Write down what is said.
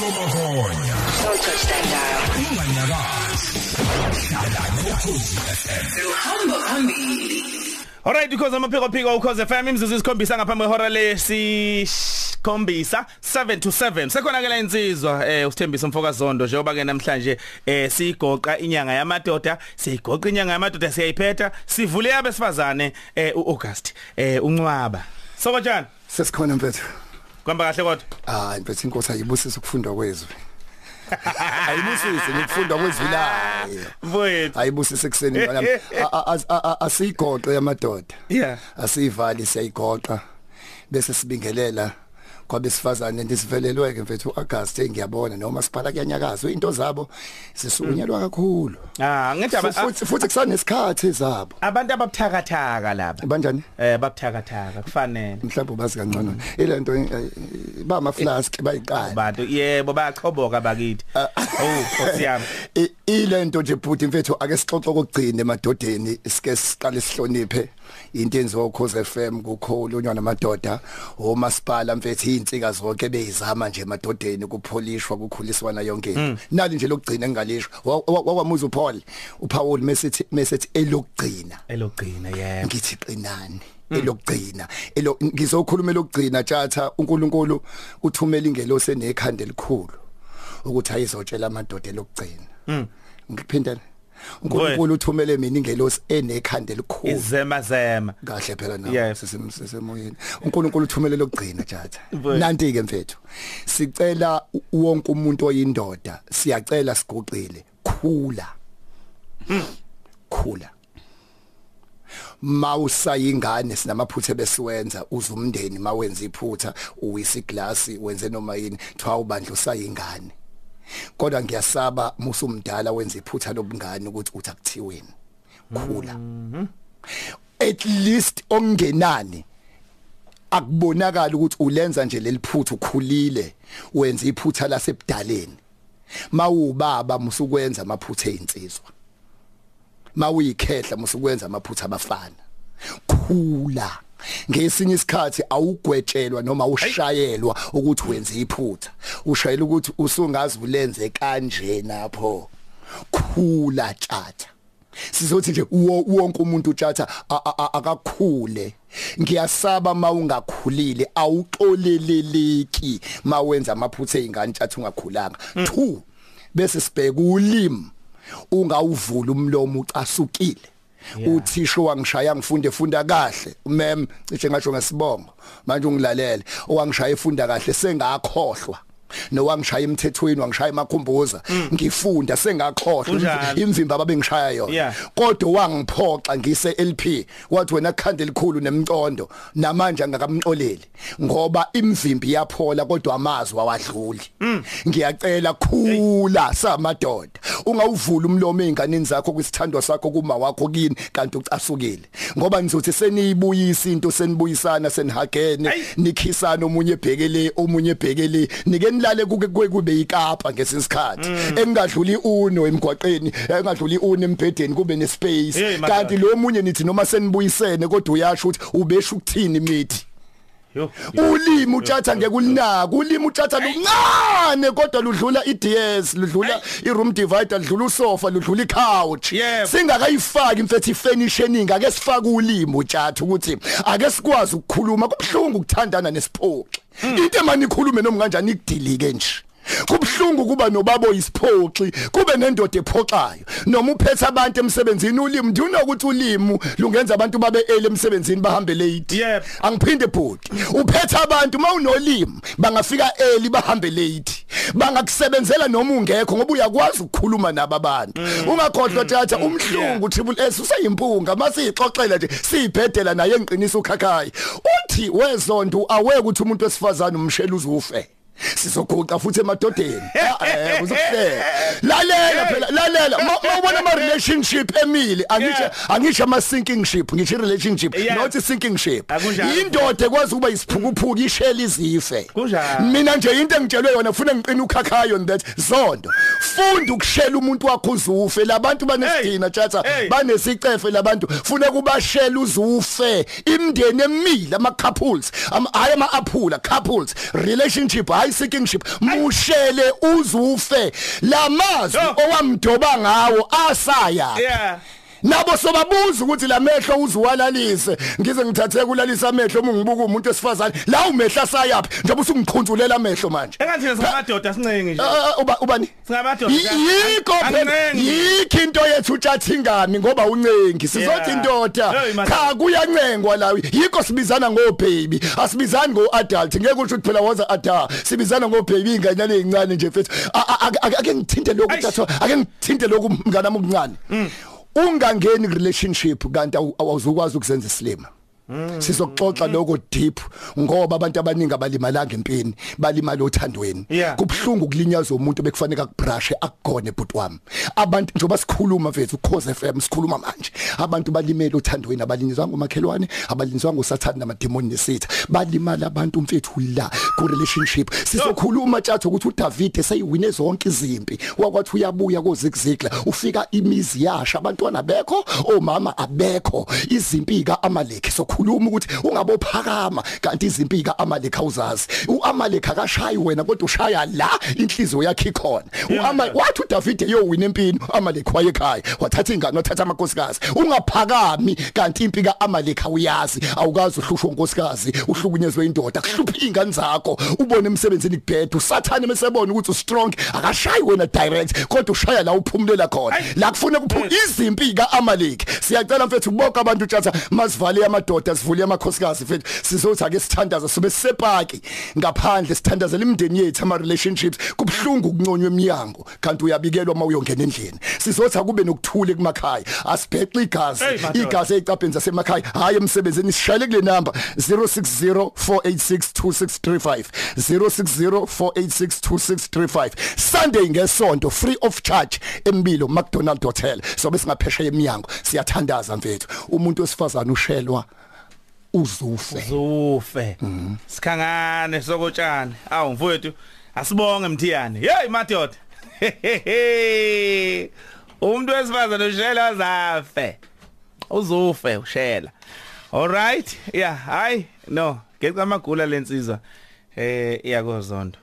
Touch that dial. Unganyakazi. Hlala nokhozi FM. Luhamba phambili. Alright because amaphiko phiko ukhoze FM imzuzu isikhombisa ngaphambi kwehora lesikhombisa 7 to 7 sekhona ke la insizwa eh usithembisa umfoka zondo njengoba ke namhlanje eh sigoqa inyanga yamadoda sigoqa inyanga yamadoda siyayiphetha sivule yabesifazane eh uAugust eh uncwaba sokotshana Sesikhona mfethu. Kwamba kahle kodwa Hayi mfethu inkosi ayibusisa ukufundwa kwezwi. Ayibusise ukufundwa kwezwi la. mfowethu Ayibusise ekseni ngala. Asigoqe yamadoda. yeah Asivali siyayigoqa bese sibingelela kwabesifazane ndisivelelweke mfethu uAugust ngiyabona noma siphala kuyanyakaza into zabo sisunyelwa kakhulu. ah ngithi aba- Futhi futhi kusanesikhathi ezabo. abantu ababuthakathaka laba Banjani? eh babuthakathaka kufanele Mhlawumbe bazi kangcono. Ilento ba ama flask bayiqala. abantu yebo bayachoboka bakithi oh siyami I- ilento nje bhuti mfethu ake sixoxe kokugcina emadodeni sike siqale sihloniphe into enziwa ukhoze FM kukhulunywa namadoda omasipala mfethu insika zonke beyizama nje emadodeni kupholishwa kukhuliswana yonke. Into nali nje lokugcina engalisho wakwamuza uPaul. uPaul mesithi mesithi elokugcina. Elogcina yebo. Ngithi qinani elokugcina. Elo ngizokhuluma elokugcina tjatha uNkulunkulu uthumela ingelosi enekhanda elikhulu ukuthi ayizotshela amadoda elokugcina. Ngiphindela uNkulunkulu uthumele mina ingelosi enekhanda elikhulu. Izema zema. Kahle phela nawe sisemoyeni uNkulunkulu uthumele lokugcina Mfowethu. nanti ke mfethu sicela wonke umuntu oyindoda siyacela siguqile khula. Khula. Mawusayingane sinamaphutha besiwenza uzumndeni mawenza iphutha uwisa iglasi wenze noma yini thiwa ubandla usayingane. Kodwa ngiyasaba musumdala wenza iphutha lobungane ukuthi uthi akuthiweni khula. At least ongenani akubonakala ukuthi ulenza nje leliphutha ukhulile wenza iphutha lasebudaleni. Mawubaba musukwenza amaphutha einsizwa mawuyikhehla musukwenza amaphutha abafana. Khula. Ngesinye isikhathi awugwetshelwa noma ushayelwa ukuthi wenze iphutha. Ushayela ukuthi usungazi ulenze kanje napho. Khula tjatha sizothi nje wonke umuntu tjatha a- a- a- akakhule. Ngiyasaba mawungakhulile awuxoleleleki mawenza amaphutha ezingane tjatha ungakhulanga. 2 bese sibheka ulimi ungawuvula umlomo ucasukile. Uthisho wangishaya ngifunde funda kahle. Mem cishe ngasho ngesibongo. Manje ungilalele. Owangishaya efunda kahle sengakhohlwa. Nowangishaya emthethweni wangishaya emakhumbuza. Ngifunda sengakhohlwa Kunjani? imvimba babengishaya yona Yeah. kodwa wangiphoxa ngise LP wathi wena khande likhulu nemcondo namanje angakamxoleli. Ngoba imvimbi yaphola kodwa amazwi awadluli. Ngiyacela khula samadoda. Ungawuvula umlomo einganeni zakho kwisithandwa sakho kuma wakho kini kanti ucasukile. Ngoba nizothi seniyibuyisa into senibuyisana senihagene Ayi. nikhisana omunye ebhekele omunye ebhekele. Nike nilale kuke kube kube ikapa ngesisikhathi engadluli uno emgwaqeni engadluli uno embedeni kube nespace. Kanti lo munye nithi noma senibuyisene kodwa uyasho ukuthi ubesha ukuthini mithi? Ulimi utshatha ngeke ulinaka ulimi utshatha luncane kodwa ludlula iDS ludlula iroom divider ludlula usofa ludlula icouch. Singakayifaki mfethu ifurnishing ake sifake ulimi utshatha ukuthi ake sikwazi ukukhuluma kubhlungu ukuthandana nesiphoxi into emani ikhulume noma kanjani ikudilike nje. Kubhlungu kuba nobaba oyisiphoxi kube nendoda ephoxayo. Noma uphethe abantu emsebenzini ulimi do you know ukuthi ulimi lungenza abantu babe ele emsebenzini bahambe late. Yep. angiphinde bhuti uphethe abantu mawunolimi bangafika early bahambe late. Bangakusebenzela noma ungekho ngoba uyakwazi ukukhuluma nabo abantu. Ungakhohlwa tjatha umhlungu triple S usayimpunga masiyixoxela nje siyibhedela naye engiqinisa ukhakhaya uthi wezonto aweke ukuthi umuntu wesifazana umshela uzufe sizoguqa futhi emadodeni. Eh uzokuhleka lalela phela lalela. Ma- mawubona ama relationship emile? Angisho angisho ama sinking ship ngisho relationship not sinking ship indoda ekwazi ukuba isiphukuphuku ishela izife. Mina nje into engitshelwe yona ufuna ngiqina ukhakhayo on that zondo. Funda ukushela umuntu wakho uzufe. Labantu banesidina Hey. banesicefe labantu funa kubashela uzufe. Imndeni emile ama couples hayi ama aphula couples. Relationship hayi seekingship mushele uzufe. Lamazwi Yo. owamdoba ngawo asaya. Yeah. Nabo sobabuza ukuthi lamehlo uzuwalalise ngize ngithathe kulalisa amehlo uma ngibuka umuntu esifazane la umehla sayaphi njengoba usungiqhunzulela amehlo manje. Engathi singamadoda? Sincengi nje. Ah, ah, uba ubani? Singamadoda. Yikho yikho into yethu utshathingami ngoba uncengi. Sizothi indoda. Cha kuyancengwa la. Yikho sibizana ngo baby asibizani ngo adult ngeke usho ukuthi phela waza ada sibizana ngo baby inganyane ezincane nje mfethu ake ngithinte lokhu tatho ake ngithinte lokhu mnganami okuncane ungangeni relationship kanti awu- awuzukwazi ukuzenza isilima. Sizoxoxa lokho deep ngoba abantu abaningi abalimalanga empini balimala othandweni. Kubhlungu kulinyazwa umuntu bekufanele akubrushe akugone bhuti wami. Abantu njoba sikhuluma mfethu ukhoze FM sikhuluma manje. Abantu balimela othandweni abalinyazwa ngomakhelwane abalinyazwa ngosathana namademoni nesitha. Balimala abantu mfethu la ku relationship sizokhuluma tjatho ukuthi uDavid seyiwine zonke izimpi. Wakwathi uyabuya kozikzikla ufika imizi yasha abantwana bekho omama abekho izimpi kaAmalek sokhuluma ukuthi ungabophakama. Kanti izimpi kaAmalek awuzazi uAmalek akashayi wena kodwa ushaya la inhliziyo yakhe ikhona. uAmalek wathi uDavid eyowina empini uAmalek wayekhaya wathatha ingane wathatha amankosikazi. Ungaphakami kanti impi kaAmalek awuyazi awukazi uhlushwa unkosikazi uhlukunyezwe indoda kuhlupha ingane zakho ubone emsebenzini kubhedwa usathane mesebona ukuthi ustrong akashayi wena direct kodwa ushaya la uphumulela khona. La kufuna kuphu izimpi kaAmalek. Siyacela mfethu bonke abantu tjatha masivale amadoda sivule amakhosikazi mfethu sizothi ake sithandaza sobe sisepaki ngaphandle sithandazela imndeni yethu ama relationships kubhlungu ukunconywa eminyango kanti uyabikelwa mawuyongena endlini. Sizothi akube nokuthula ekumakhaya. Asibhexe igazi Hey, madoda. igazi ezicapeni zasemakhaya. Hayi emsebenzini sishayele kule number 0604862635 0604862635 Sunday ngesonto free of charge embilo McDonald Hotel. Sobe singaphesha eminyango siyathandaza mfethu. Umuntu osifazana ushelwa. Uzufe. Zufe sikhangane sokotshani. Awu mfowethu asibonge mthiyane. Hey madoda. Umuntu wesifazana ushela zafe. Uzufe ushela. Alright yeah hayi no. Ngecamagula lensizwa eh iyakozondo